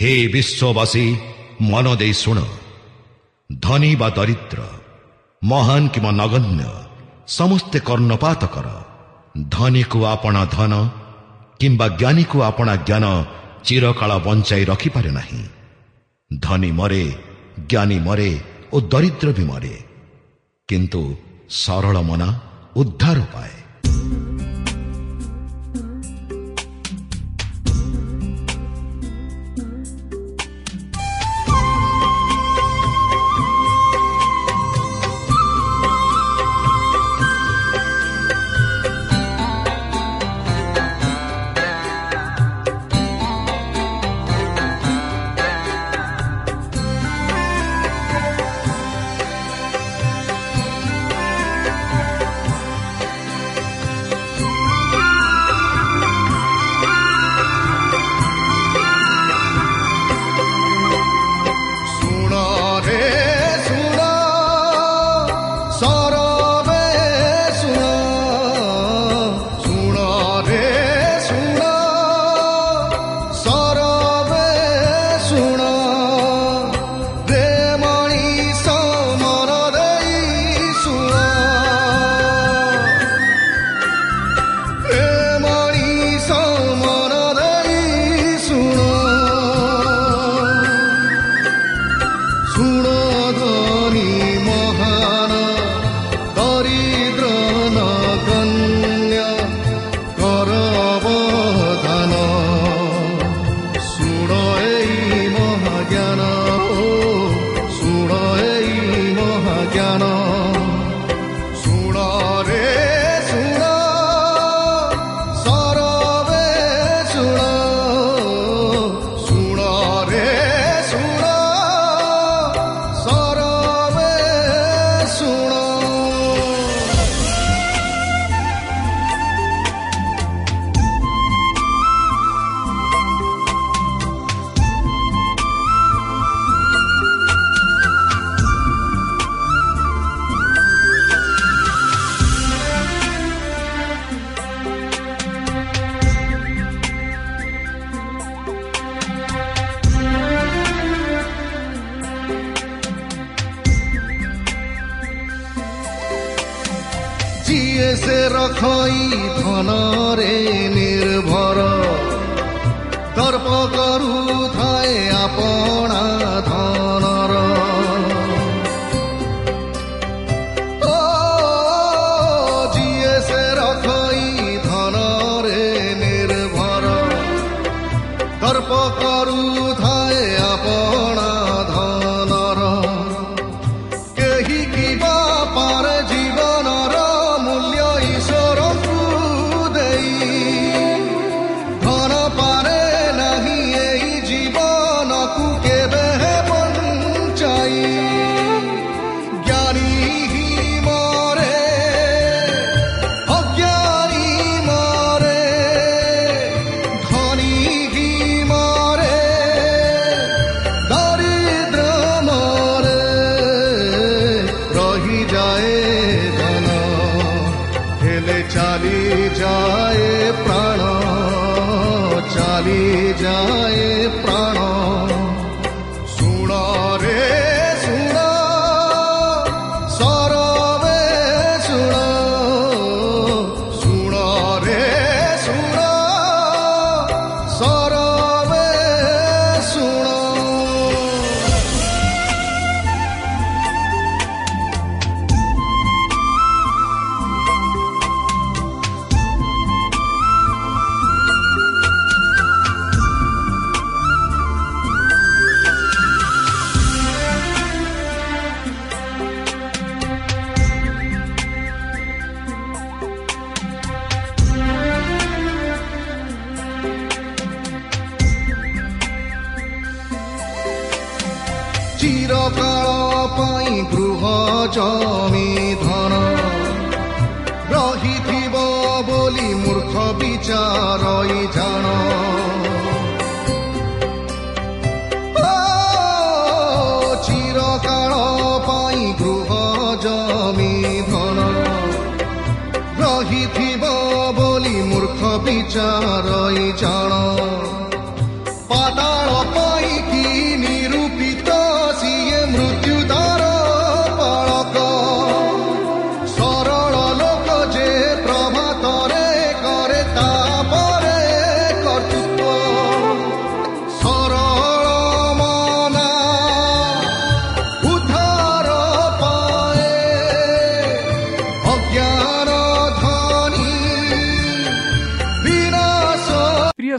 ହେ ବିଶ୍ୱବାସୀ ମନ ଦେଇ ଶୁଣ ଧନୀ ବା ଦରିଦ୍ର ମହାନ କିମ୍ବା ନଗଣ୍ୟ ସମସ୍ତେ କର୍ଣ୍ଣପାତ କର ଧନୀକୁ ଆପଣା ଧନ କିମ୍ବା ଜ୍ଞାନୀକୁ ଆପଣା ଜ୍ଞାନ ଚିରକାଳ ବଞ୍ଚାଇ ରଖିପାରେ ନାହିଁ ଧନୀ ମରେ ଜ୍ଞାନୀ ମରେ ଓ ଦରିଦ୍ର ବି ମରେ କିନ୍ତୁ ସରଳ ମନା ଉଦ୍ଧାର ପାଏ হৈ ধনৰে নিৰ্ভৰ তৰ্প কৰো ঠাই আপোনাৰ ରହିଯାଏ ଧନ ହେଲେ ଚାଲିଯାଏ ପ୍ରାଣ ଚାଲିଯାଏ ପ୍ରାଣ ଶୁଣ ଚିରକାଳ ପାଇଁ ଗୃହ ଜମି ଧନ ରହିଥିବ ବୋଲି ମୂର୍ଖ ବିଚାର ଜାଣ ଓ, ଚିରକାଳ ପାଇଁ ଗୃହ ଜମି ଧନ ରହିଥିବ ବୋଲି ମୂର୍ଖ ବିଚାର ଜାଣ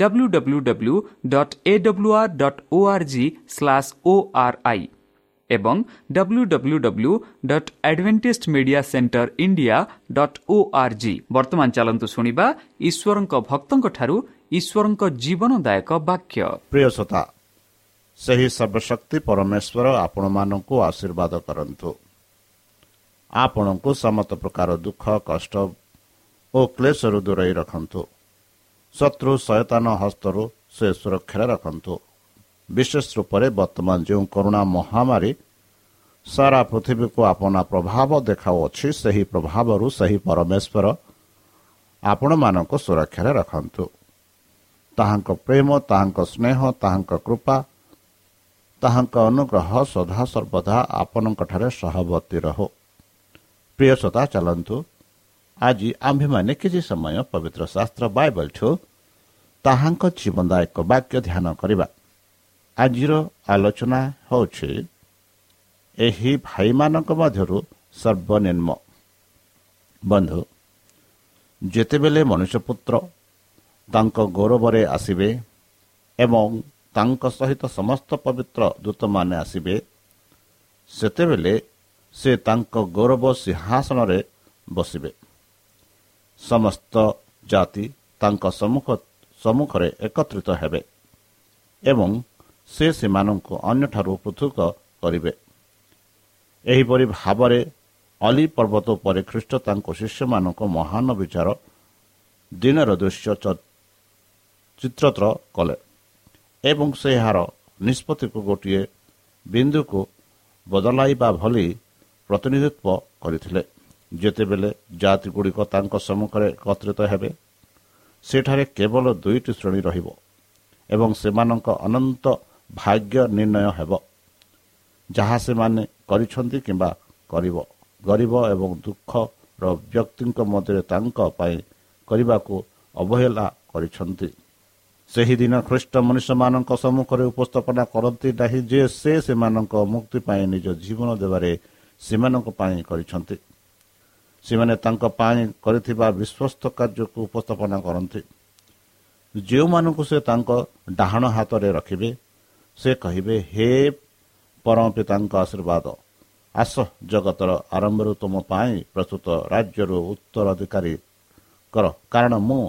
W W W dot A W R dot O R G slash O R I ଏବଂ centre India dot O R G ବର୍ତ୍ତମାନ ଚାଲନ୍ତୁ ଶୁଣିବା ଈଶ୍ୱରଙ୍କ ଭକ୍ତଙ୍କଠାରୁ ଈଶ୍ୱରଙ୍କ ଜୀବନଦାୟକ ବାକ୍ୟ ପ୍ରିୟ ଶ୍ରୋତା ସେହି ସର୍ବଶକ୍ତି ପରମେଶ୍ୱର ଆପଣମାନଙ୍କୁ ଆଶୀର୍ବାଦ କରନ୍ତୁ। ଆପଣଙ୍କୁ ସମସ୍ତ ପ୍ରକାର ଦୁଃଖ କଷ୍ଟ ଓ କ୍ଲେଶରୁ ଦୂରେଇ ରଖନ୍ତୁ। ଶତ୍ରୁ ସୟତାନ ହସ୍ତରୁ ସେ ସୁରକ୍ଷାରେ ରଖନ୍ତୁ। ବିଶେଷ ରୂପରେ ବର୍ତ୍ତମାନ ଯେଉଁ କରୁଣା ମହାମାରୀ ସାରା ପୃଥିବୀକୁ ଆପଣା ପ୍ରଭାବ ଦେଖାଉଅଛି ସେହି ପ୍ରଭାବରୁ ସେହି ପରମେଶ୍ୱର ଆପଣମାନଙ୍କୁ ସୁରକ୍ଷାରେ ରଖନ୍ତୁ। ତାହାଙ୍କ ପ୍ରେମ ତାହାଙ୍କ ସ୍ନେହ ତାହାଙ୍କ କୃପା ତାହାଙ୍କ ଅନୁଗ୍ରହ ସଦାସର୍ବଦା ଆପଣଙ୍କଠାରେ ସହବର୍ତ୍ତୀ ରହୁ। ପ୍ରିୟ ଶ୍ରୋତା ଚାଲନ୍ତୁ ଆଜି ଆମ୍ଭେମାନେ କିଛି ସମୟ ପବିତ୍ର ଶାସ୍ତ୍ର ବାଇବଲଠୁ ତାହାଙ୍କ ଜୀବନଦାୟକ ବାକ୍ୟ ଧ୍ୟାନ କରିବା। ଆଜିର ଆଲୋଚନା ହେଉଛି ଏହି ଭାଇମାନଙ୍କ ମଧ୍ୟରୁ ସର୍ବନିମ୍ନ। ବନ୍ଧୁ ଯେତେବେଳେ ମନୁଷ୍ୟପୁତ୍ର ତାଙ୍କ ଗୌରବରେ ଆସିବେ ଏବଂ ତାଙ୍କ ସହିତ ସମସ୍ତ ପବିତ୍ର ଦୂତମାନେ ଆସିବେ ସେତେବେଳେ ସେ ତାଙ୍କ ଗୌରବ ସିଂହାସନରେ ବସିବେ। ସମସ୍ତ ଜାତି ତାଙ୍କ ସମ୍ମୁଖ ସମ୍ମୁଖରେ ଏକତ୍ରିତ ହେବେ ଏବଂ ସେ ସେମାନଙ୍କୁ ଅନ୍ୟଠାରୁ ପୃଥକ କରିବେ। ଏହିପରି ଭାବରେ ଅଲି ପର୍ବତ ଉପରେ ଖ୍ରୀଷ୍ଟ ତାଙ୍କ ଶିଷ୍ୟମାନଙ୍କୁ ମହାନ ବିଚାର ଦିନର ଦୃଶ୍ୟ ଚିତ୍ରତ୍ର କଲେ ଏବଂ ସେ ଏହାର ନିଷ୍ପତ୍ତିକୁ ଗୋଟିଏ ବିନ୍ଦୁକୁ ବଦଳାଇବା ଭଳି ପ୍ରତିନିଧିତ୍ୱ କରିଥିଲେ। ଯେତେବେଳେ ଜାତିଗୁଡ଼ିକ ତାଙ୍କ ସମ୍ମୁଖରେ ଏକତ୍ରିତ ହେବେ ସେଠାରେ କେବଳ ଦୁଇଟି ଶ୍ରେଣୀ ରହିବ ଏବଂ ସେମାନଙ୍କ ଅନନ୍ତ ଭାଗ୍ୟ ନିର୍ଣ୍ଣୟ ହେବ। ଯାହା ସେମାନେ କରିଛନ୍ତି କିମ୍ବା କରିବ ଗରିବ ଏବଂ ଦୁଃଖର ବ୍ୟକ୍ତିଙ୍କ ମଧ୍ୟରେ ତାଙ୍କ ପାଇଁ କରିବାକୁ ଅବହେଳା କରିଛନ୍ତି। ସେହିଦିନ ଖ୍ରୀଷ୍ଟ ମନୁଷ୍ୟମାନଙ୍କ ସମ୍ମୁଖରେ ଉପସ୍ଥାପନା କରନ୍ତି ନାହିଁ ଯେ ସେ ସେମାନଙ୍କ ମୁକ୍ତି ପାଇଁ ନିଜ ଜୀବନ ଦେବାରେ ସେମାନଙ୍କ ପାଇଁ କରିଛନ୍ତି। ସେମାନେ ତାଙ୍କ ପାଇଁ କରିଥିବା ବିଶ୍ୱସ୍ତ କାର୍ଯ୍ୟକୁ ଉପସ୍ଥାପନା କରନ୍ତି। ଯେଉଁମାନଙ୍କୁ ସେ ତାଙ୍କ ଡାହାଣ ହାତରେ ରଖିବେ ସେ କହିବେ ହେ ପରମ ପିତାଙ୍କ ଆଶୀର୍ବାଦ ଆସ ଜଗତର ଆରମ୍ଭରୁ ତୁମ ପାଇଁ ପ୍ରସ୍ତୁତ ରାଜ୍ୟରୁ ଉତ୍ତରାଧିକାରୀ କର। କାରଣ ମୁଁ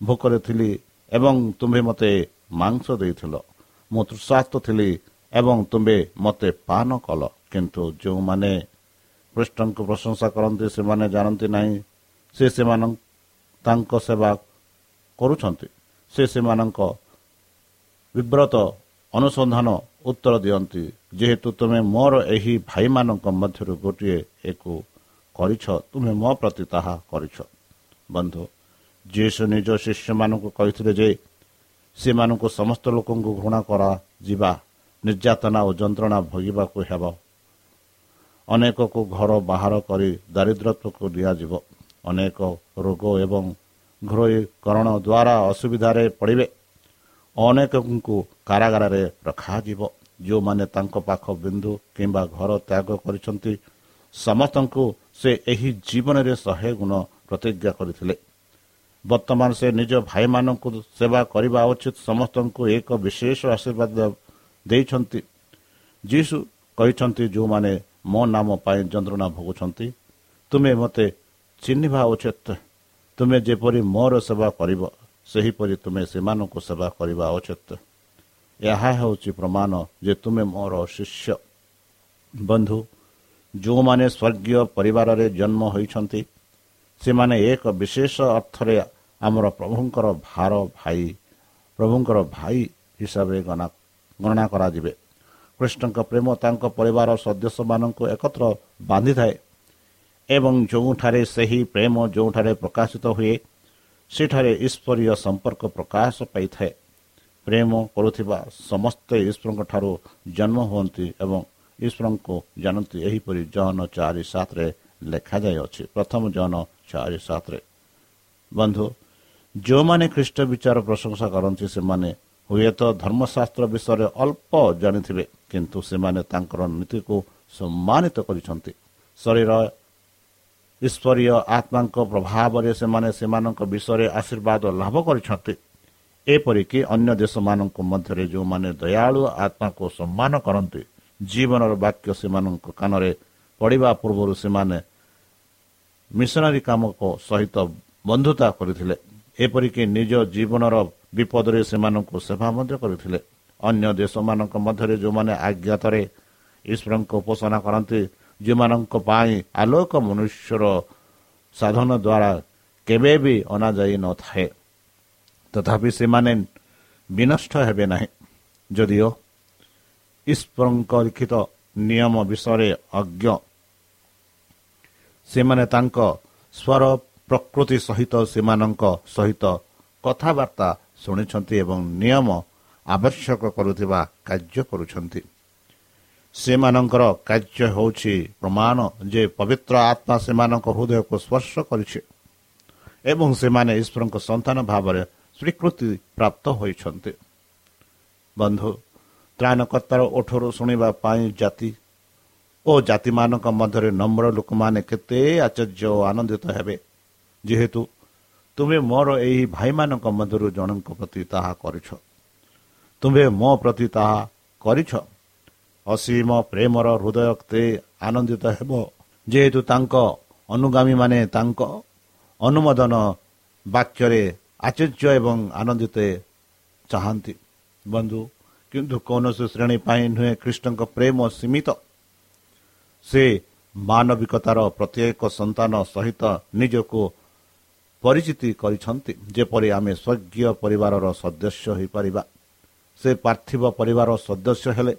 ଭୋକରେ ଥିଲି ଏବଂ ତୁମ୍ଭେ ମୋତେ ମାଂସ ଦେଇଥିଲ। ମୁଁ ତୃଷାର୍ଥ ଥିଲି ଏବଂ ତୁମ୍ଭେ ମୋତେ ପାନ କଲ। କିନ୍ତୁ ଯେଉଁମାନେ କୃଷ୍ଣଙ୍କୁ ପ୍ରଶଂସା କରନ୍ତି ସେମାନେ ଜାଣନ୍ତି ନାହିଁ। ସେ ସେମାନଙ୍କ ତାଙ୍କ ସେବା କରୁଛନ୍ତି। ସେ ସେମାନଙ୍କ ବିବ୍ରତ ଅନୁସନ୍ଧାନ ଉତ୍ତର ଦିଅନ୍ତି ଯେହେତୁ ତୁମେ ମୋର ଏହି ଭାଇମାନଙ୍କ ମଧ୍ୟରୁ ଗୋଟିଏ ଏକୁ କରିଛ ତୁମେ ମୋ ପ୍ରତି ତାହା କରିଛ। ବନ୍ଧୁ ଯୀଶୁ ନିଜ ଶିଷ୍ୟମାନଙ୍କୁ କହିଥିଲେ ଯେ ସେମାନଙ୍କୁ ସମସ୍ତ ଲୋକଙ୍କୁ ଘୃଣା କରାଯିବା ନିର୍ଯାତନା ଓ ଯନ୍ତ୍ରଣା ଭୋଗିବାକୁ ହେବ। ଅନେକକୁ ଘର ବାହାର କରି ଦାରିଦ୍ର୍ୟତ୍ୱକୁ ଦିଆଯିବ। ଅନେକ ରୋଗ ଏବଂ ଘରୋଇକରଣ ଦ୍ୱାରା ଅସୁବିଧାରେ ପଡ଼ିବେ। ଅନେକଙ୍କୁ କାରାଗାରରେ ରଖାଯିବ। ଯେଉଁମାନେ ତାଙ୍କ ପାଖ ବିନ୍ଦୁ କିମ୍ବା ଘର ତ୍ୟାଗ କରିଛନ୍ତି ସମସ୍ତଙ୍କୁ ସେ ଏହି ଜୀବନରେ ଶହେ ଗୁଣ ପ୍ରତିଜ୍ଞା କରିଥିଲେ। ବର୍ତ୍ତମାନ ସେ ନିଜ ଭାଇମାନଙ୍କୁ ସେବା କରିବା ଉଚିତ ସମସ୍ତଙ୍କୁ ଏକ ବିଶେଷ ଆଶୀର୍ବାଦ ଦେଇଛନ୍ତି। ଯୀଶୁ କହିଛନ୍ତି ଯେଉଁମାନେ ମୋ ନାମ ପାଇଁ ଯନ୍ତ୍ରଣା ଭୋଗୁଛନ୍ତି। ତୁମେ ମୋତେ ଚିହ୍ନିବା ଉଚିତ ତୁମେ ଯେପରି ମୋର ସେବା କରିବ ସେହିପରି ତୁମେ ସେମାନଙ୍କୁ ସେବା କରିବା ଉଚିତ ଏହା ହେଉଛି ପ୍ରମାଣ ଯେ ତୁମେ ମୋର ଶିଷ୍ୟ। ବନ୍ଧୁ ଯେଉଁମାନେ ସ୍ୱର୍ଗୀୟ ପରିବାରରେ ଜନ୍ମ ହୋଇଛନ୍ତି ସେମାନେ ଏକ ବିଶେଷ ଅର୍ଥରେ ଆମର ପ୍ରଭୁଙ୍କର ଭାର ଭାଇ ପ୍ରଭୁଙ୍କର ଭାଇ ହିସାବରେ ଗଣନା କରାଯିବେ। କୃଷ୍ଣଙ୍କ ପ୍ରେମ ତାଙ୍କ ପରିବାର ସଦସ୍ୟମାନଙ୍କୁ ଏକତ୍ର ବାନ୍ଧିଥାଏ ଏବଂ ଯେଉଁଠାରେ ସେହି ପ୍ରେମ ଯେଉଁଠାରେ ପ୍ରକାଶିତ ହୁଏ ସେଠାରେ ଈଶ୍ୱରୀୟ ସମ୍ପର୍କ ପ୍ରକାଶ ପାଇଥାଏ। ପ୍ରେମ କରୁଥିବା ସମସ୍ତେ ଈଶ୍ୱରଙ୍କ ଠାରୁ ଜନ୍ମ ହୁଅନ୍ତି ଏବଂ ଈଶ୍ୱରଙ୍କୁ ଜାଣନ୍ତି। ଏହିପରି ଜନ ଚାରି ସାତରେ ଲେଖାଯାଇଅଛି। ପ୍ରଥମ ଜନ ଚାରି ସାତରେ। ବନ୍ଧୁ ଯେଉଁମାନେ ଖ୍ରୀଷ୍ଟ ବିଚାର ପ୍ରଶଂସା କରନ୍ତି ସେମାନେ ହୁଏତ ଧର୍ମଶାସ୍ତ୍ର ବିଷୟରେ ଅଳ୍ପ ଜାଣିଥିବେ କିନ୍ତୁ ସେମାନେ ତାଙ୍କର ନୀତିକୁ ସମ୍ମାନିତ କରିଛନ୍ତି। ଶରୀର ଈଶ୍ୱରୀୟ ଆତ୍ମାଙ୍କ ପ୍ରଭାବରେ ସେମାନେ ସେମାନଙ୍କ ବିଷୟରେ ଆଶୀର୍ବାଦ ଲାଭ କରିଛନ୍ତି। ଏପରିକି ଅନ୍ୟ ଦେଶମାନଙ୍କ ମଧ୍ୟରେ ଯେଉଁମାନେ ଦୟାଳୁ ଆତ୍ମାକୁ ସମ୍ମାନ କରନ୍ତି ଜୀବନର ବାକ୍ୟ ସେମାନଙ୍କ କାନରେ ପଡ଼ିବା ପୂର୍ବରୁ ସେମାନେ ମିଶନାରୀ କାମକ ସହିତ ବନ୍ଧୁତା କରିଥିଲେ। ଏପରିକି ନିଜ ଜୀବନର ବିପଦରେ ସେମାନଙ୍କୁ ସେବା ମଧ୍ୟ କରିଥିଲେ। ଅନ୍ୟ ଦେଶମାନଙ୍କ ମଧ୍ୟରେ ଯେଉଁମାନେ ଆଜ୍ଞାତରେ ଈଶ୍ୱରଙ୍କ ଉପାସନା କରନ୍ତି ଯେଉଁମାନଙ୍କ ପାଇଁ ଆଲୋକ ମନୁଷ୍ୟର ସାଧନ ଦ୍ୱାରା କେବେ ବି ଅଣାଯାଇ ନଥାଏ। ତଥାପି ସେମାନେ ବିନଷ୍ଟ ହେବେ ନାହିଁ। ଯଦିଓ ଈଶ୍ୱରଙ୍କ ଲିଖିତ ନିୟମ ବିଷୟରେ ଅଜ୍ଞ ସେମାନେ ତାଙ୍କ ସ୍ୱର ପ୍ରକୃତି ସହିତ ସେମାନଙ୍କ ସହିତ କଥାବାର୍ତ୍ତା ଶୁଣିଛନ୍ତି ଏବଂ ନିୟମ ଆବଶ୍ୟକ କରୁଥିବା କାର୍ଯ୍ୟ କରୁଛନ୍ତି। ସେମାନଙ୍କର କାର୍ଯ୍ୟ ହେଉଛି ପ୍ରମାଣ ଯେ ପବିତ୍ର ଆତ୍ମା ସେମାନଙ୍କ ହୃଦୟକୁ ସ୍ପର୍ଶ କରିଛି ଏବଂ ସେମାନେ ଈଶ୍ୱରଙ୍କ ସନ୍ତାନ ଭାବରେ ସ୍ୱୀକୃତି ପ୍ରାପ୍ତ ହୋଇଛନ୍ତି। ବନ୍ଧୁ ତ୍ରାଣକର୍ତ୍ତାର ଓଠରୁ ଶୁଣିବା ପାଇଁ ଜାତି ଓ ଜାତିମାନଙ୍କ ମଧ୍ୟରେ ନମ୍ର ଲୋକମାନେ କେତେ ଆଚର୍ଯ୍ୟ ଓ ଆନନ୍ଦିତ ହେବେ। ଯେହେତୁ ତୁମେ ମୋର ଏହି ଭାଇମାନଙ୍କ ମଧ୍ୟରୁ ଜଣଙ୍କ ପ୍ରତି ତାହା କରିଛ। ତୁମେ ମୋ ପ୍ରତି ତାହା କରିଛ। ଅସୀମ ପ୍ରେମର ହୃଦୟ କେତେ ଆନନ୍ଦିତ ହେବ। ଯେହେତୁ ତାଙ୍କ ଅନୁଗାମୀମାନେ ତାଙ୍କ ଅନୁମୋଦନ ବାକ୍ୟରେ ଆଚର୍ଯ୍ୟ ଏବଂ ଆନନ୍ଦିତ ଚାହାନ୍ତି। ବନ୍ଧୁ କିନ୍ତୁ କୌଣସି ଶ୍ରେଣୀ ପାଇଁ ନୁହେଁ ଖ୍ରୀଷ୍ଟଙ୍କ ପ୍ରେମ ସୀମିତ। ସେ ମାନବିକତାର ପ୍ରତ୍ୟେକ ସନ୍ତାନ ସହିତ ନିଜକୁ ପରିଚିତି କରିଛନ୍ତି ଯେପରି ଆମେ ସ୍ୱର୍ଗୀୟ ପରିବାରର ସଦସ୍ୟ ହୋଇପାରିବା। ସେ ପାର୍ଥିବ ପରିବାର ସଦସ୍ୟ ହେଲେ।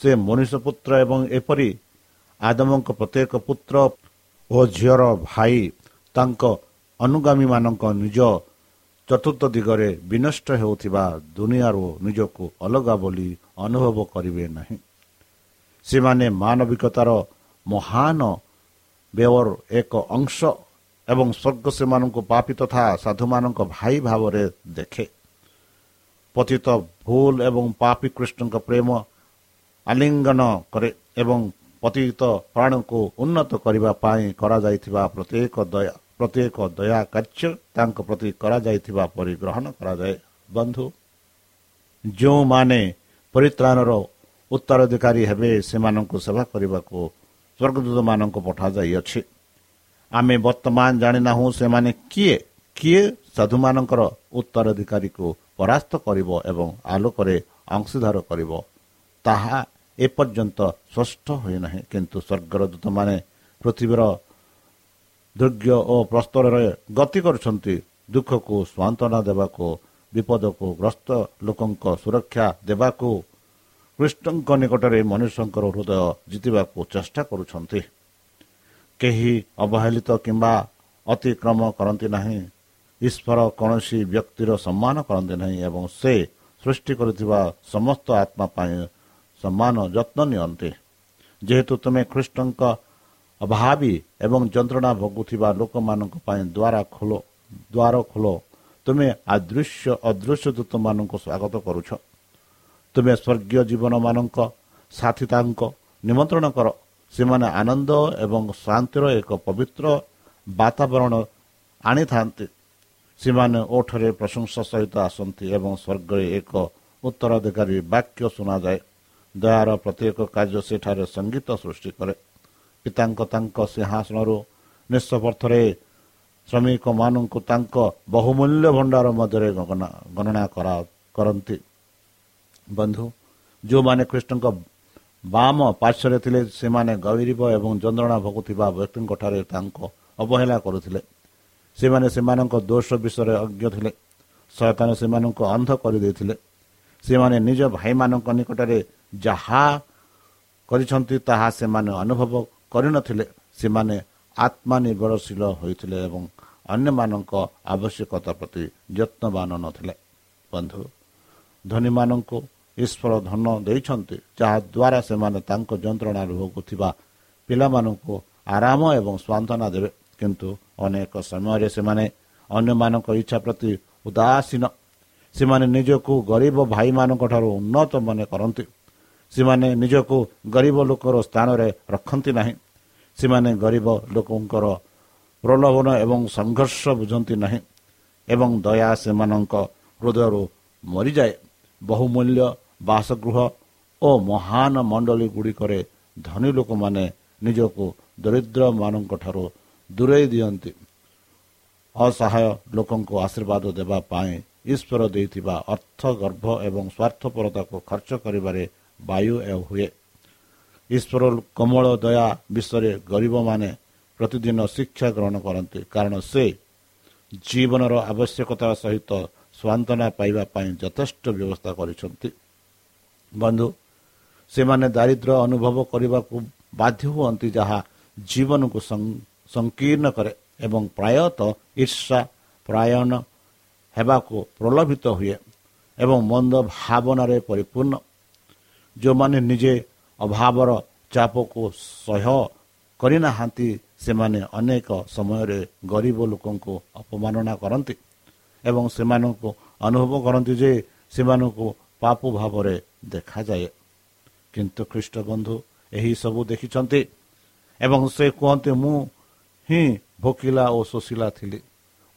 ସେ ମନୁଷ୍ୟ ପୁତ୍ର ଏବଂ ଏପରି ଆଦମଙ୍କ ପ୍ରତ୍ୟେକ ପୁତ୍ର ଓ ଝିଅର ଭାଇ ତାଙ୍କ ଅନୁଗାମୀମାନଙ୍କ ନିଜ ଚତୁର୍ଥ ଦିଗରେ ବିନଷ୍ଟ ହେଉଥିବା ଦୁନିଆରୁ ନିଜକୁ ଅଲଗା ବୋଲି ଅନୁଭବ କରିବେ ନାହିଁ। ସେମାନେ ମାନବିକତାର ମହାନ ବ୍ୟବର ଏକ ଅଂଶ ଏବଂ ସ୍ୱର୍ଗ ସେମାନଙ୍କୁ ପାପି ତଥା ସାଧୁମାନଙ୍କ ଭାଇ ଭାବରେ ଦେଖେ। ପତିତ ଭୁଲ ଏବଂ ପାପି କୃଷ୍ଣଙ୍କ ପ୍ରେମ ଆଲିଙ୍ଗନ କରେ ଏବଂ ପତିତ ପ୍ରାଣକୁ ଉନ୍ନତ କରିବା ପାଇଁ କରାଯାଇଥିବା ପ୍ରତ୍ୟେକ ଦୟା ପ୍ରତ୍ୟେକ ଦୟା କାର୍ଯ୍ୟ ତାଙ୍କ ପ୍ରତି କରାଯାଇଥିବା ପରି ଗ୍ରହଣ କରାଯାଏ। ବନ୍ଧୁ ଯେଉଁମାନେ ପରିତ୍ରାଣର ଉତ୍ତରାଧିକାରୀ ହେବେ ସେମାନଙ୍କୁ ସେବା କରିବାକୁ ସ୍ୱର୍ଗଦୂତମାନଙ୍କୁ ପଠାଯାଇଅଛି। ଆମେ ବର୍ତ୍ତମାନ ଜାଣିନାହୁଁ ସେମାନେ କିଏ କିଏ ସାଧୁମାନଙ୍କର ଉତ୍ତରାଧିକାରୀକୁ ପରାସ୍ତ କରିବ ଏବଂ ଆଲୋକରେ ଅଂଶୀଦାର କରିବ ତାହା ଏପର୍ଯ୍ୟନ୍ତ ସ୍ପଷ୍ଟ ହୋଇନାହିଁ। କିନ୍ତୁ ସ୍ୱର୍ଗର ଦୂତମାନେ ପୃଥିବୀର ଦୁର୍ଗ ଓ ପ୍ରସ୍ତରରେ ଗତି କରୁଛନ୍ତି। ଦୁଃଖକୁ ସ୍ୱାନ୍ତନା ଦେବାକୁ ବିପଦକୁ ଗ୍ରସ୍ତ ଲୋକଙ୍କ ସୁରକ୍ଷା ଦେବାକୁ କୃଷ୍ଣଙ୍କ ନିକଟରେ ମନୁଷ୍ୟଙ୍କର ହୃଦୟ ଜିତିବାକୁ ଚେଷ୍ଟା କରୁଛନ୍ତି। କେହି ଅବହେଳିତ କିମ୍ବା ଅତିକ୍ରମ କରନ୍ତି ନାହିଁ। ଈଶ୍ୱର କୌଣସି ବ୍ୟକ୍ତିର ସମ୍ମାନ କରନ୍ତି ନାହିଁ ଏବଂ ସେ ସୃଷ୍ଟି କରୁଥିବା ସମସ୍ତ ଆତ୍ମା ପାଇଁ ସମ୍ମାନ ଯତ୍ନ ନିଅନ୍ତି। ଯେହେତୁ ତୁମେ ଖ୍ରୀଷ୍ଟଙ୍କ ଅଭାବୀ ଏବଂ ଯନ୍ତ୍ରଣା ଭୋଗୁଥିବା ଲୋକମାନଙ୍କ ପାଇଁ ଦ୍ୱାର ଖୋଲ ଦ୍ୱାର ଖୋଲ। ତୁମେ ଆଦୃଶ୍ୟ ଅଦୃଶ୍ୟ ଦୂତମାନଙ୍କୁ ସ୍ୱାଗତ କରୁଛ। ତୁମେ ସ୍ୱର୍ଗୀୟ ଜୀବନମାନଙ୍କ ସାଥୀ ତାଙ୍କ ନିମନ୍ତ୍ରଣ କର ସେମାନେ ଆନନ୍ଦ ଏବଂ ଶାନ୍ତିର ଏକ ପବିତ୍ର ବାତାବରଣ ଆଣିଥାନ୍ତି। ସେମାନେ ଓଠରେ ପ୍ରଶଂସା ସହିତ ଆସନ୍ତି ଏବଂ ସ୍ୱର୍ଗରେ ଏକ ଉତ୍ତରାଧିକାରୀ ବାକ୍ୟ ଶୁଣାଯାଏ। ଦୟାର ପ୍ରତ୍ୟେକ କାର୍ଯ୍ୟ ସେଠାରେ ସଙ୍ଗୀତ ସୃଷ୍ଟି କରେ। ପିତାଙ୍କ ତାଙ୍କ ସିଂହାସନରୁ ନିଃସ୍ୱାର୍ଥରେ ଶ୍ରମିକମାନଙ୍କୁ ତାଙ୍କ ବହୁମୂଲ୍ୟ ଭଣ୍ଡାର ମଧ୍ୟରେ ଗଣନା କରନ୍ତି। ବନ୍ଧୁ ଯେଉଁମାନେ କୃଷ୍ଣଙ୍କ ବାମ ପାର୍ଶ୍ୱରେ ଥିଲେ ସେମାନେ ଗରିବ ଏବଂ ଯନ୍ତ୍ରଣା ଭୋଗୁଥିବା ବ୍ୟକ୍ତିଙ୍କଠାରେ ତାଙ୍କ ଅବହେଳା କରୁଥିଲେ। ସେମାନେ ସେମାନଙ୍କ ଦୋଷ ବିଷୟରେ ଅଜ୍ଞ ଥିଲେ। ଶୟତାନ ସେମାନଙ୍କୁ ଅନ୍ଧ କରିଦେଇଥିଲେ। ସେମାନେ ନିଜ ଭାଇମାନଙ୍କ ନିକଟରେ ଯାହା କରିଛନ୍ତି ତାହା ସେମାନେ ଅନୁଭବ କରିନଥିଲେ। ସେମାନେ ଆତ୍ମନିର୍ଭରଶୀଳ ହୋଇଥିଲେ ଏବଂ ଅନ୍ୟମାନଙ୍କ ଆବଶ୍ୟକତା ପ୍ରତି ଯତ୍ନବାନ ନଥିଲେ। ବନ୍ଧୁ ଧନୀମାନଙ୍କୁ ଈଶ୍ୱର ଧନ ଦେଇଛନ୍ତି ଯାହାଦ୍ୱାରା ସେମାନେ ତାଙ୍କ ଯନ୍ତ୍ରଣାରେ ଭୋଗୁଥିବା ପିଲାମାନଙ୍କୁ ଆରାମ ଏବଂ ସ୍ୱାନ୍ତନା ଦେବେ। କିନ୍ତୁ ଅନେକ ସମୟରେ ସେମାନେ ଅନ୍ୟମାନଙ୍କ ଇଚ୍ଛା ପ୍ରତି ଉଦାସୀନ। ସେମାନେ ନିଜକୁ ଗରିବ ଭାଇମାନଙ୍କ ଠାରୁ ଉନ୍ନତ ମନେ କରନ୍ତି। ସେମାନେ ନିଜକୁ ଗରିବ ଲୋକର ସ୍ଥାନରେ ରଖନ୍ତି ନାହିଁ। ସେମାନେ ଗରିବ ଲୋକଙ୍କର ପ୍ରଲୋଭନ ଏବଂ ସଂଘର୍ଷ ବୁଝନ୍ତି ନାହିଁ। ଏବଂ ଦୟା ସେମାନଙ୍କ ହୃଦୟରୁ ମରିଯାଏ। ବହୁମୂଲ୍ୟ ବାସଗୃହ ଓ ମହାନ ମଣ୍ଡଳୀ ଗୁଡ଼ିକରେ ଧନୀ ଲୋକମାନେ ନିଜକୁ ଦରିଦ୍ରମାନଙ୍କ ଠାରୁ ଦୂରେଇ ଦିଅନ୍ତି। ଅସହାୟ ଲୋକଙ୍କୁ ଆଶୀର୍ବାଦ ଦେବା ପାଇଁ ଈଶ୍ୱର ଦେଇଥିବା ଅର୍ଥ ଗର୍ଭ ଏବଂ ସ୍ୱାର୍ଥପରତାକୁ ଖର୍ଚ୍ଚ କରିବାରେ ବାୟୁ ହୁଏ। ଈଶ୍ୱର କୋମଳ ଦୟା ବିଷୟରେ ଗରିବମାନେ ପ୍ରତିଦିନ ଶିକ୍ଷା ଗ୍ରହଣ କରନ୍ତି କାରଣ ସେ ଜୀବନର ଆବଶ୍ୟକତା ସହିତ ସ୍ୱାନ୍ତନା ପାଇବା ପାଇଁ ଯଥେଷ୍ଟ ବ୍ୟବସ୍ଥା କରିଛନ୍ତି। ବନ୍ଧୁ ସେମାନେ ଦାରିଦ୍ର୍ୟ ଅନୁଭବ କରିବାକୁ ବାଧ୍ୟ ହୁଅନ୍ତି ଯାହା ଜୀବନକୁ ସଂକୀର୍ଣ୍ଣ କରେ ଏବଂ ପ୍ରାୟତଃ ଈର୍ଷା ପ୍ରାୟଣ ହେବାକୁ ପ୍ରଲୋଭିତ ହୁଏ ଏବଂ ମନ୍ଦ ଭାବନାରେ ପରିପୂର୍ଣ୍ଣ। ଯେଉଁମାନେ ନିଜେ ଅଭାବର ଚାପକୁ ସହ୍ୟ କରିନାହାନ୍ତି ସେମାନେ ଅନେକ ସମୟରେ ଗରିବ ଲୋକଙ୍କୁ ଅପମାନନା କରନ୍ତି ଏବଂ ସେମାନଙ୍କୁ ଅନୁଭବ କରନ୍ତି ଯେ ସେମାନଙ୍କୁ ପାପ ଭାବରେ ଦେଖାଯାଏ। କିନ୍ତୁ ଖ୍ରୀଷ୍ଟ ବନ୍ଧୁ ଏହି ସବୁ ଦେଖିଛନ୍ତି ଏବଂ ସେ କୁହନ୍ତି ମୁଁ ହିଁ ଭୋକିଲା ଓ ଶୋଷିଲା ଥିଲି।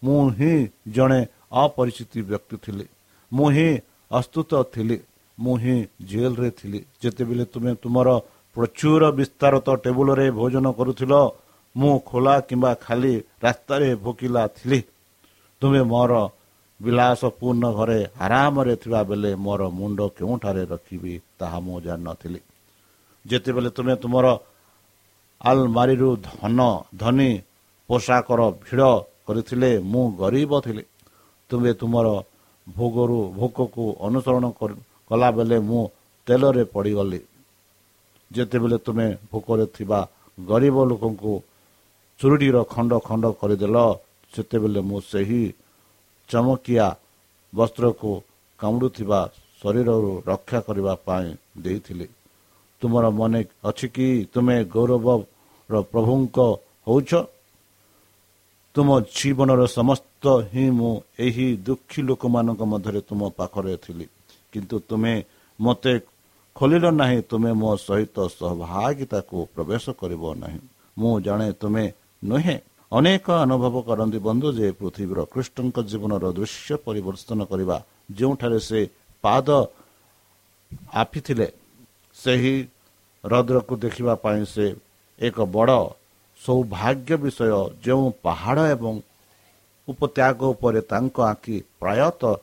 ମୁଁ ହିଁ ଜଣେ ଅପରିଚିତ ବ୍ୟକ୍ତି ଥିଲି। ମୁଁ ହିଁ ଅସ୍ତୁତ ଥିଲି। ମୁଁ ହିଁ ଜେଲରେ ଥିଲି। ଯେତେବେଳେ ତୁମେ ତୁମର ପ୍ରଚୁର ବିସ୍ତାରତ ଟେବୁଲରେ ଭୋଜନ କରୁଥିଲ ମୁଁ ଖୋଲା କିମ୍ବା ଖାଲି ରାସ୍ତାରେ ଭୋକିଲା ଥିଲି। ତୁମେ ମୋର ବିଳାସପୂର୍ଣ୍ଣ ଘରେ ଆରାମରେ ଥିବା ବେଳେ ମୋର ମୁଣ୍ଡ କେଉଁଠାରେ ରଖିବି ତାହା ମୁଁ ଜାଣିନଥିଲି। ଯେତେବେଳେ ତୁମେ ତୁମର ଆଲମାରିରୁ ଧନ ଧନୀ ପୋଷାକର ଭିଡ଼ କରିଥିଲେ ମୁଁ ଗରିବ ଥିଲି। ତୁମେ ତୁମର ଭୋଗରୁ ଭୋକକୁ ଅନୁସରଣ କଲାବେଳେ ମୁଁ ତେଲରେ ପଡ଼ିଗଲି। ଯେତେବେଳେ ତୁମେ ଭୋକରେ ଥିବା ଗରିବ ଲୋକଙ୍କୁ ଚୁରୁଡ଼ିର ଖଣ୍ଡ ଖଣ୍ଡ କରିଦେଲ ସେତେବେଳେ ମୁଁ ସେହି ଚମକିଆ ବସ୍ତ୍ରକୁ କାମୁଡ଼ୁଥିବା ଶରୀରରୁ ରକ୍ଷା କରିବା ପାଇଁ ଦେଇଥିଲି। ତୁମର ମନେ ଅଛି କି ତୁମେ ଗୌରବର ପ୍ରଭୁଙ୍କ ହେଉଛ? ତୁମ ଜୀବନର ସମସ୍ତ ହିଁ ମୁଁ ଏହି ଦୁଃଖୀ ଲୋକମାନଙ୍କ ମଧ୍ୟରେ ତୁମ ପାଖରେ ଥିଲି। କିନ୍ତୁ ତୁମେ ମୋତେ ଖୋଲିଲ ନାହିଁ ତୁମେ ମୋ ସହିତ ସହଭାଗିତାକୁ ପ୍ରବେଶ କରିବ ନାହିଁ। ମୁଁ ଜାଣେ ତୁମେ ନୁହେଁ। ଅନେକ ଅନୁଭବ କରନ୍ତି ବନ୍ଧୁ ଯେ ପୃଥିବୀର କୃଷ୍ଣଙ୍କ ଜୀବନର ଦୃଶ୍ୟ ପରିବର୍ତ୍ତନ କରିବା ଯେଉଁଠାରେ ସେ ପାଦ ଆଫିଥିଲେ ସେହି ହ୍ରଦକୁ ଦେଖିବା ପାଇଁ ସେ ଏକ ବଡ଼ ସୌଭାଗ୍ୟ ବିଷୟ ଯେଉଁ ପାହାଡ଼ ଏବଂ ଉପତ୍ୟାଗ ଉପରେ ତାଙ୍କ ଆଖି ପ୍ରାୟତଃ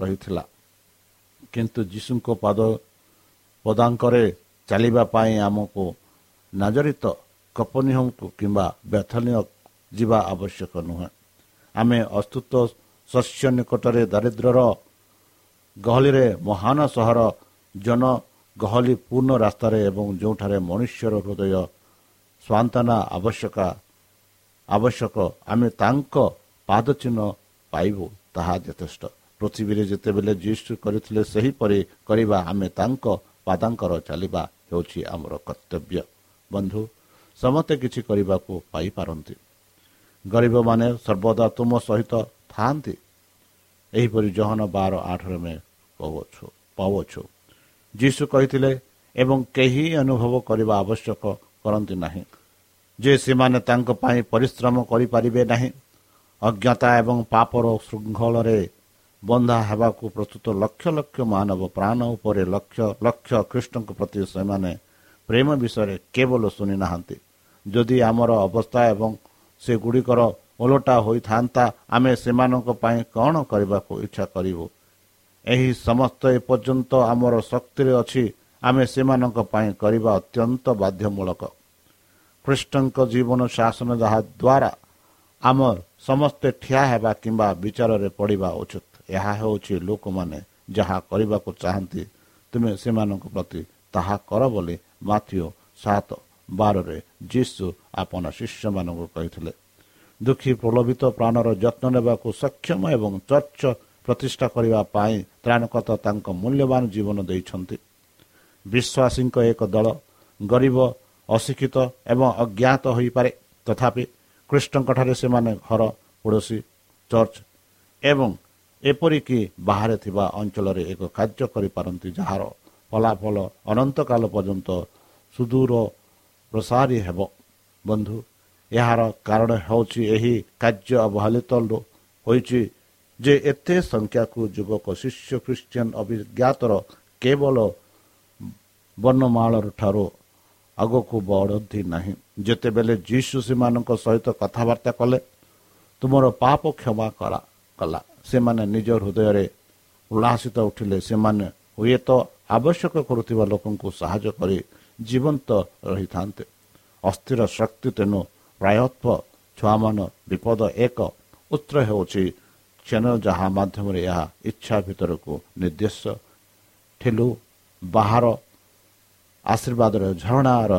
ରହିଥିଲା। କିନ୍ତୁ ଯୀଶୁଙ୍କ ପାଦ ପଦାଙ୍କରେ ଚାଲିବା ପାଇଁ ଆମକୁ ନାଜରିତ କପନିହମକୁ କିମ୍ବା ବ୍ୟଥନୀୟ ଯିବା ଆବଶ୍ୟକ ନୁହେଁ। ଆମେ ଅସ୍ତୁତ ଶସ୍ୟ ନିକଟରେ ଦାରିଦ୍ର୍ୟର ଗହଳିରେ ମହାନ ସହର ଜନ ଗହଳି ପୂର୍ଣ୍ଣ ରାସ୍ତାରେ ଏବଂ ଯେଉଁଠାରେ ମନୁଷ୍ୟର ହୃଦୟ ସ୍ୱାନ୍ତନା ଆବଶ୍ୟକ ଆବଶ୍ୟକ ଆମେ ତାଙ୍କ ପାଦ ଚିହ୍ନ ପାଇବୁ ତାହା ଯଥେଷ୍ଟ। ପୃଥିବୀରେ ଯେତେବେଳେ ଯୀଶୁ କରିଥିଲେ ସେହିପରି କରିବା ଆମେ ତାଙ୍କ ପାଦାଙ୍କର ଚାଲିବା ହେଉଛି ଆମର କର୍ତ୍ତବ୍ୟ। ବନ୍ଧୁ ସମସ୍ତେ କିଛି କରିବାକୁ ପାଇପାରନ୍ତି। ଗରିବମାନେ ସର୍ବଦା ତୁମ ସହିତ ଥାଆନ୍ତି। ଏହିପରି ଜହନ ବାର ଆଠରେ ଆମେ କହୁଅଛୁ ପାଉଅଛୁ। ଯୀଶୁ କହିଥିଲେ ଏବଂ କେହି ଅନୁଭବ କରିବା ଆବଶ୍ୟକ କରନ୍ତି ନାହିଁ। ଯେ ସେମାନେ ତାଙ୍କ ପାଇଁ ପରିଶ୍ରମ କରିପାରିବେ ନାହିଁ ଅଜ୍ଞତା ଏବଂ ପାପର ଶୃଙ୍ଖଳରେ ବନ୍ଧା ହେବାକୁ ପ୍ରସ୍ତୁତ ଲକ୍ଷ ଲକ୍ଷ ମାନବ ପ୍ରାଣ ଉପରେ ଲକ୍ଷ ଲକ୍ଷ ଖ୍ରୀଷ୍ଟଙ୍କ ପ୍ରତି ସେମାନେ ପ୍ରେମ ବିଷୟରେ କେବଳ ଶୁଣି ନାହାନ୍ତି ଯଦି ଆମର ଅବସ୍ଥା ଏବଂ ସେଗୁଡ଼ିକର ଓଲଟା ହୋଇଥାନ୍ତା ଆମେ ସେମାନଙ୍କ ପାଇଁ କ'ଣ କରିବାକୁ ଇଚ୍ଛା କରିବୁ? ଏହି ସମସ୍ତ ଏପର୍ଯ୍ୟନ୍ତ ଆମର ଶକ୍ତିରେ ଅଛି ଆମେ ସେମାନଙ୍କ ପାଇଁ କରିବା ଅତ୍ୟନ୍ତ ବାଧ୍ୟମୂଳକ। ଖ୍ରୀଷ୍ଟଙ୍କ ଜୀବନ ଶାସନ ଯାହା ଦ୍ୱାରା ଆମ ସମସ୍ତେ ଠିଆ ହେବା କିମ୍ବା ବିଚାରରେ ପଡ଼ିବା ଉଚିତ ଏହା ହେଉଛି ଲୋକମାନେ ଯାହା କରିବାକୁ ଚାହାନ୍ତି ତୁମେ ସେମାନଙ୍କ ପ୍ରତି ତାହା କର ବୋଲି ମାଥିଓ ସାତ ବାରରେ ଯୀଶୁ ଆପଣ ଶିଷ୍ୟମାନଙ୍କୁ କହିଥିଲେ ଦୁଃଖୀ ପ୍ରଲୋଭିତ ପ୍ରାଣର ଯତ୍ନ ନେବାକୁ ସକ୍ଷମ ଏବଂ ଚର୍ଚ୍ଚ ପ୍ରତିଷ୍ଠା କରିବା ପାଇଁ ତ୍ରାଣକର୍ତ୍ତା ତାଙ୍କ ମୂଲ୍ୟବାନ ଜୀବନ ଦେଇଛନ୍ତି। ବିଶ୍ୱାସୀଙ୍କ ଏକ ଦଳ ଗରିବ ଅଶିକ୍ଷିତ ଏବଂ ଅଜ୍ଞାତ ହୋଇପାରେ। ତଥାପି କୃଷ୍ଣଙ୍କଠାରେ ସେମାନେ ଘର ପଡ଼ୋଶୀ ଚର୍ଚ୍ଚ ଏବଂ ଏପରିକି ବାହାରେ ଥିବା ଅଞ୍ଚଳରେ ଏକ କାର୍ଯ୍ୟ କରିପାରନ୍ତି ଯାହାର ଫଳାଫଳ ଅନନ୍ତକାଳ ପର୍ଯ୍ୟନ୍ତ ସୁଦୂର ପ୍ରସାରୀ ହେବ। ବନ୍ଧୁ ଏହାର କାରଣ ହେଉଛି ଏହି କାର୍ଯ୍ୟ ଅବହେଳିତ ହୋଇଛି ଯେ ଏତେ ସଂଖ୍ୟାକୁ ଯୁବକ ଶିଷ୍ୟ ଖ୍ରୀଷ୍ଟିଆନ ଅଭିଜ୍ଞାତର କେବଳ ବର୍ଣ୍ଣମାଳର ଠାରୁ ଆଗକୁ ବଢ଼ନ୍ତି ନାହିଁ। ଯେତେବେଳେ ଯୀଶୁ ସେମାନଙ୍କ ସହିତ କଥାବାର୍ତ୍ତା କଲେ ତୁମର ପାପ କ୍ଷମା କରା କଲା। ସେମାନେ ନିଜ ହୃଦୟରେ ଉଲ୍ଲାସିତ ଉଠିଲେ। ସେମାନେ ହୁଏତ ଆବଶ୍ୟକ କରୁଥିବା ଲୋକଙ୍କୁ ସାହାଯ୍ୟ କରି ଜୀବନ୍ତ ରହିଥାନ୍ତେ। ଅସ୍ଥିର ଶକ୍ତି ତେଣୁ ପ୍ରାୟତ୍ୱ ଛୁଆମାନ ବିପଦ ଏକ ଉତ୍ର ହେଉଛି। ଚ୍ୟାନେଲ ଯାହା ମାଧ୍ୟମରେ ଏହା ଇଚ୍ଛା ଭିତରକୁ ନିର୍ଦ୍ଦେଶ। ଠେଲୁ ବାହାର ଆଶୀର୍ବାଦର ଝରଣାର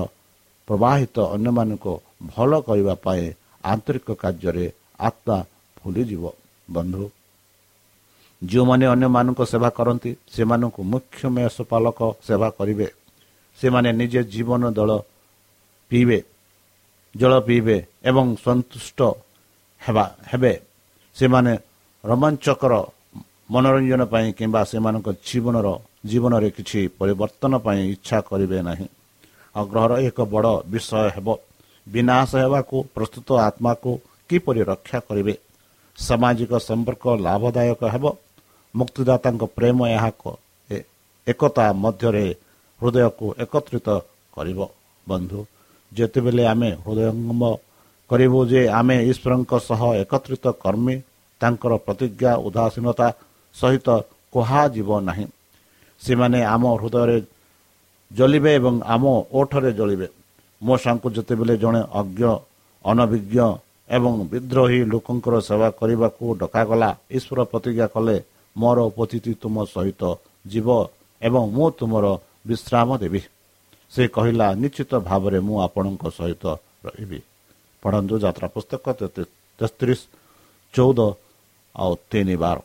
ପ୍ରବାହିତ ଅନ୍ୟମାନଙ୍କୁ ଭଲ କରିବା ପାଇଁ ଆନ୍ତରିକ କାର୍ଯ୍ୟରେ ଆତ୍ମା ଭୁଲିଯିବ ବନ୍ଧୁ ଯେଉଁମାନେ ଅନ୍ୟମାନଙ୍କ ସେବା କରନ୍ତି ସେମାନଙ୍କୁ ମୁଖ୍ୟ ମେଷପାଳକ ସେବା କରିବେ। ସେମାନେ ନିଜେ ଜୀବନ ଦଳ ପିଇବେ ଜଳ ପିଇବେ ଏବଂ ସନ୍ତୁଷ୍ଟ ହେବା ହେବେ। ସେମାନେ ରୋମାଞ୍ଚକର ମନୋରଞ୍ଜନ ପାଇଁ କିମ୍ବା ସେମାନଙ୍କ ଜୀବନର ଜୀବନରେ କିଛି ପରିବର୍ତ୍ତନ ପାଇଁ ଇଚ୍ଛା କରିବେ ନାହିଁ। ଆଗ୍ରହର ଏକ ବଡ଼ ବିଷୟ ହେବ ବିନାଶ ହେବାକୁ ପ୍ରସ୍ତୁତ ଆତ୍ମାକୁ କିପରି ରକ୍ଷା କରିବେ? ସାମାଜିକ ସମ୍ପର୍କ ଲାଭଦାୟକ ହେବ? ମୁକ୍ତିଦାତାଙ୍କ ପ୍ରେମ ଏହାକୁ ଏକତା ମଧ୍ୟରେ ହୃଦୟକୁ ଏକତ୍ରିତ କରିବ। ବନ୍ଧୁ ଯେତେବେଳେ ଆମେ ହୃଦୟଙ୍ଗମ କରିବୁ ଯେ ଆମେ ଈଶ୍ୱରଙ୍କ ସହ ଏକତ୍ରିତ କର୍ମୀ ତାଙ୍କର ପ୍ରତିଜ୍ଞା ଉଦାସୀନତା ସହିତ କୁହାଯିବ ନାହିଁ। ସେମାନେ ଆମ ହୃଦୟରେ ଜଳିବେ ଏବଂ ଆମ ଓଠରେ ଜଳିବେ ମୋ ସାଙ୍କୁ ଯେତେବେଳେ ଜଣେ ଅଜ୍ଞ ଅନଭିଜ୍ଞ ଏବଂ ବିଦ୍ରୋହୀ ଲୋକଙ୍କର ସେବା କରିବାକୁ ଡକାଗଲା ଈଶ୍ୱର ପ୍ରତିଜ୍ଞା କଲେ ମୋର ଉପସ୍ଥିତି ତୁମ ସହିତ ଯିବ ଏବଂ ମୁଁ ତୁମର ବିଶ୍ରାମ ଦେବି। ସେ କହିଲା ନିଶ୍ଚିତ ଭାବରେ ମୁଁ ଆପଣଙ୍କ ସହିତ ରହିବି। ପଢ଼ନ୍ତୁ ଯାତ୍ରା ପୁସ୍ତକ ତେସ୍ତିରିଶ ଚଉଦ ଆଉ ତିନି ବାର।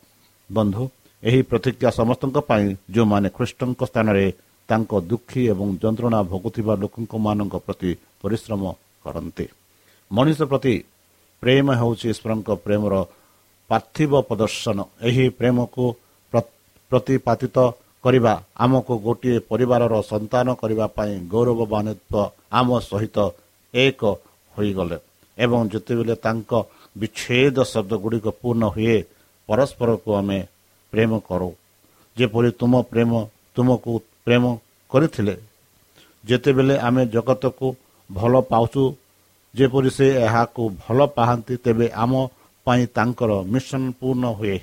ବନ୍ଧୁ ଏହି ପ୍ରତିଜ୍ଞା ସମସ୍ତଙ୍କ ପାଇଁ ଯେଉଁମାନେ ଖ୍ରୀଷ୍ଟଙ୍କ ସ୍ଥାନରେ ତାଙ୍କ ଦୁଃଖୀ ଏବଂ ଯନ୍ତ୍ରଣା ଭୋଗୁଥିବା ଲୋକଙ୍କମାନଙ୍କ ପ୍ରତି ପରିଶ୍ରମ କରନ୍ତି। ମଣିଷ ପ୍ରତି ପ୍ରେମ ହେଉଛି ଈଶ୍ୱରଙ୍କ ପ୍ରେମର ପାର୍ଥିବ ପ୍ରଦର୍ଶନ। ଏହି ପ୍ରେମକୁ ପ୍ରତିପାତିତ କରିବା ଆମକୁ ଗୋଟିଏ ପରିବାରର ସନ୍ତାନ କରିବା ପାଇଁ ଗୌରବମାନିତ୍ୱ ଆମ ସହିତ ଏକ ହୋଇଗଲେ ଏବଂ ଯେତେବେଳେ ତାଙ୍କ ବିଚ୍ଛେଦ ଶବ୍ଦ ଗୁଡ଼ିକ ପୂର୍ଣ୍ଣ ହୁଏ ପରସ୍ପରକୁ ଆମେ ପ୍ରେମ କରୁ। ଯେପରି ତୁମ ପ୍ରେମ ତୁମକୁ ପ୍ରେମ କରିଥିଲେ ଯେତେବେଳେ ଆମେ ଜଗତକୁ ଭଲ ପାଉଛୁ ଯେପରି ସେ ଏହାକୁ ଭଲ ପାଆନ୍ତି ତେବେ ଆମ ପାଇଁ ତାଙ୍କର ମିଶନ ପୂର୍ଣ୍ଣ ହୁଏ।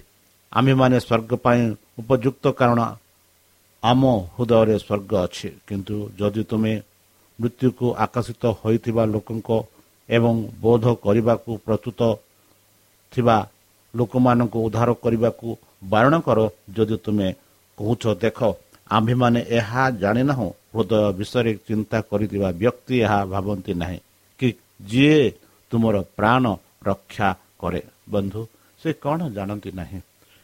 ଆମ୍ଭେମାନେ ସ୍ୱର୍ଗ ପାଇଁ ଉପଯୁକ୍ତ କାରଣ ଆମ ହୃଦୟରେ ସ୍ୱର୍ଗ ଅଛି। କିନ୍ତୁ ଯଦି ତୁମେ ମୃତ୍ୟୁକୁ ଆକର୍ଷିତ ହୋଇଥିବା ଲୋକଙ୍କ ଏବଂ ବୋଧ କରିବାକୁ ପ୍ରସ୍ତୁତ ଥିବା ଲୋକମାନଙ୍କୁ ଉଦ୍ଧାର କରିବାକୁ ବାରଣ କର ଯଦି ତୁମେ କହୁଛ ଦେଖ ଆମ୍ଭେମାନେ ଏହା ଜାଣିନାହୁଁ ହୃଦୟ ବିଷୟରେ ଚିନ୍ତା କରିଥିବା ବ୍ୟକ୍ତି ଏହା ଭାବନ୍ତି ନାହିଁ କି ଯିଏ ତୁମର ପ୍ରାଣ ରକ୍ଷା କରେ। ବନ୍ଧୁ ସେ କ'ଣ ଜାଣନ୍ତି ନାହିଁ?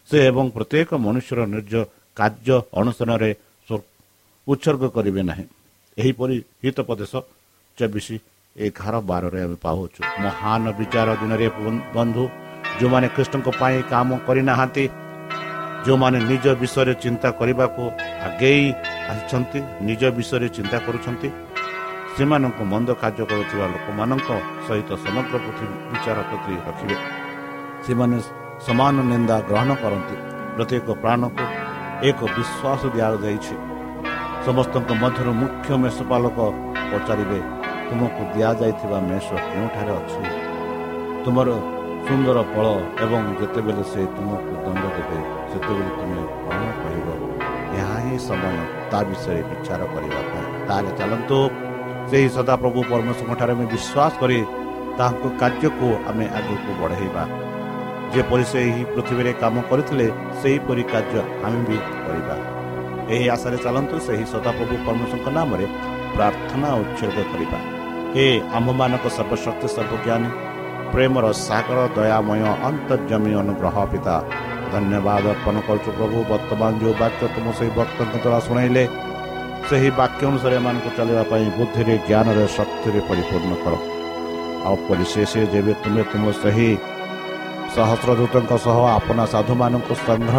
ସେ ଏବଂ ପ୍ରତ୍ୟେକ ମନୁଷ୍ୟର ନିଜ କାର୍ଯ୍ୟ ଅନୁଷ୍ଠାନରେ ଉତ୍ସର୍ଗ କରିବେ ନାହିଁ। ଏହିପରି ହିତୋପଦେଶ ଚବିଶ ଏଗାର ବାରରେ ଆମେ ପାଉଛୁ ମହାନ ବିଚାର ଦିନରେ ବନ୍ଧୁ ଯେଉଁମାନେ କୃଷ୍ଣଙ୍କ ପାଇଁ କାମ କରିନାହାନ୍ତି ଯେଉଁମାନେ ନିଜ ବିଷୟରେ ଚିନ୍ତା କରିବାକୁ ଆଗେଇ ଆସିଛନ୍ତି ନିଜ ବିଷୟରେ ଚିନ୍ତା କରୁଛନ୍ତି ସେମାନଙ୍କୁ ମନ୍ଦ କାର୍ଯ୍ୟ କରୁଥିବା ଲୋକମାନଙ୍କ ସହିତ ସମଗ୍ର ପୃଥିବୀ ବିଚାର ପ୍ରତି ରଖିବେ। ସେମାନେ ସମାନ ନିନ୍ଦା ଗ୍ରହଣ କରନ୍ତି। ପ୍ରତ୍ୟେକ ପ୍ରାଣକୁ ଏକ ବିଶ୍ୱାସ ଦିଆଯାଇଛି ସମସ୍ତଙ୍କ ମଧ୍ୟରୁ ମୁଖ୍ୟ ମେଷପାଲକ ପଚାରିବେ ତୁମକୁ ଦିଆଯାଇଥିବା ମେଷ କେଉଁଠାରେ ଅଛି? ତୁମର ସୁନ୍ଦର ଫଳ ଏବଂ ଯେତେବେଳେ ସେ ତୁମକୁ ଦଣ୍ଡ ଦେବେ ସେତେବେଳେ ତୁମେ କ'ଣ କହିବ? ଏହା ହିଁ ସମୟ ତା ବିଷୟରେ ବିଚାର କରିବା ପାଇଁ। ତାହେଲେ ଚାଲନ୍ତୁ ସେହି ସଦାପ୍ରଭୁ ପରମେଶ୍ୱରଙ୍କଠାରେ ଆମେ ବିଶ୍ୱାସ କରି ତାହାଙ୍କ କାର୍ଯ୍ୟକୁ ଆମେ ଆଗକୁ ବଢ଼େଇବା। ଯେପରି ସେ ଏହି ପୃଥିବୀରେ କାମ କରିଥିଲେ ସେହିପରି କାର୍ଯ୍ୟ ଆମେ ବି କରିବା। ଏହି ଆଶାରେ ଚାଲନ୍ତୁ ସେହି ସଦାପ୍ରଭୁ ପରମେଶ୍ୱରଙ୍କ ନାମରେ ପ୍ରାର୍ଥନା ଉତ୍ସର୍ଗ କରିବା। ହେ ଆମ୍ଭମାନଙ୍କ ସର୍ବଶକ୍ତି ସର୍ବଜ୍ଞାନୀ ପ୍ରେମର ସାଗର ଦୟାମୟ ଅନ୍ତର୍ଜମୀ ଅନୁଗ୍ରହ ପିତା ଧନ୍ୟବାଦ ଅର୍ପଣ କରୁଛୁ ପ୍ରଭୁ ବର୍ତ୍ତମାନ ଯେଉଁ ବାକ୍ୟ ତୁମ ସେହି ଭକ୍ତଙ୍କ ଦ୍ୱାରା ଶୁଣାଇଲେ ସେହି ବାକ୍ୟ ଅନୁସାରେ ଏମାନଙ୍କୁ ଚାଲିବା ପାଇଁ ବୁଦ୍ଧିରେ ଜ୍ଞାନରେ ଶକ୍ତିରେ ପରିପୂର୍ଣ୍ଣ କର। ଆଉ ପରିଶେଷ ଯେବେ ତୁମେ ତୁମ ସେହି ସହସ୍ରଦୂତଙ୍କ ସହ ଆପଣା ସାଧୁମାନଙ୍କୁ ସଂଗ୍ରହ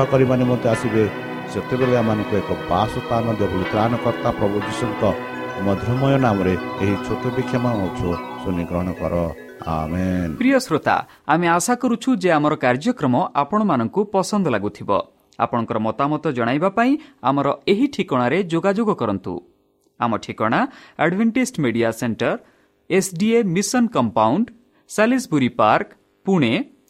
ଆମେ ଆଶା କରୁଛୁ ଯେ ଆମର କାର୍ଯ୍ୟକ୍ରମ ଆପଣମାନଙ୍କୁ ପସନ୍ଦ ଲାଗୁଥିବ। ଆପଣଙ୍କର ମତାମତ ଜଣାଇବା ପାଇଁ ଆମର ଏହି ଠିକଣାରେ ଯୋଗାଯୋଗ କରନ୍ତୁ। ଆମ ଠିକଣା Adventist media centre SDA mission compound Salisbury park Pune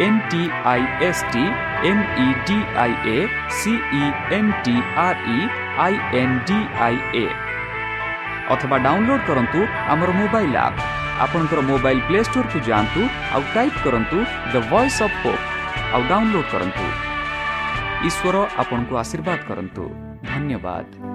V E N T I S T M E D I A C E N T R E I N D I A ଅଥବା download କରନ୍ତୁ ଆମର mobile app ଆପଣଙ୍କର mobile play ଷ୍ଟୋରକୁ ଯାଆନ୍ତୁ ଆଉ type କରନ୍ତୁ the voice of hope ଆଉ download କରନ୍ତୁ ଈଶ୍ୱର ଆପଣଙ୍କୁ ଆଶୀର୍ବାଦ କରନ୍ତୁ ଧନ୍ୟବାଦ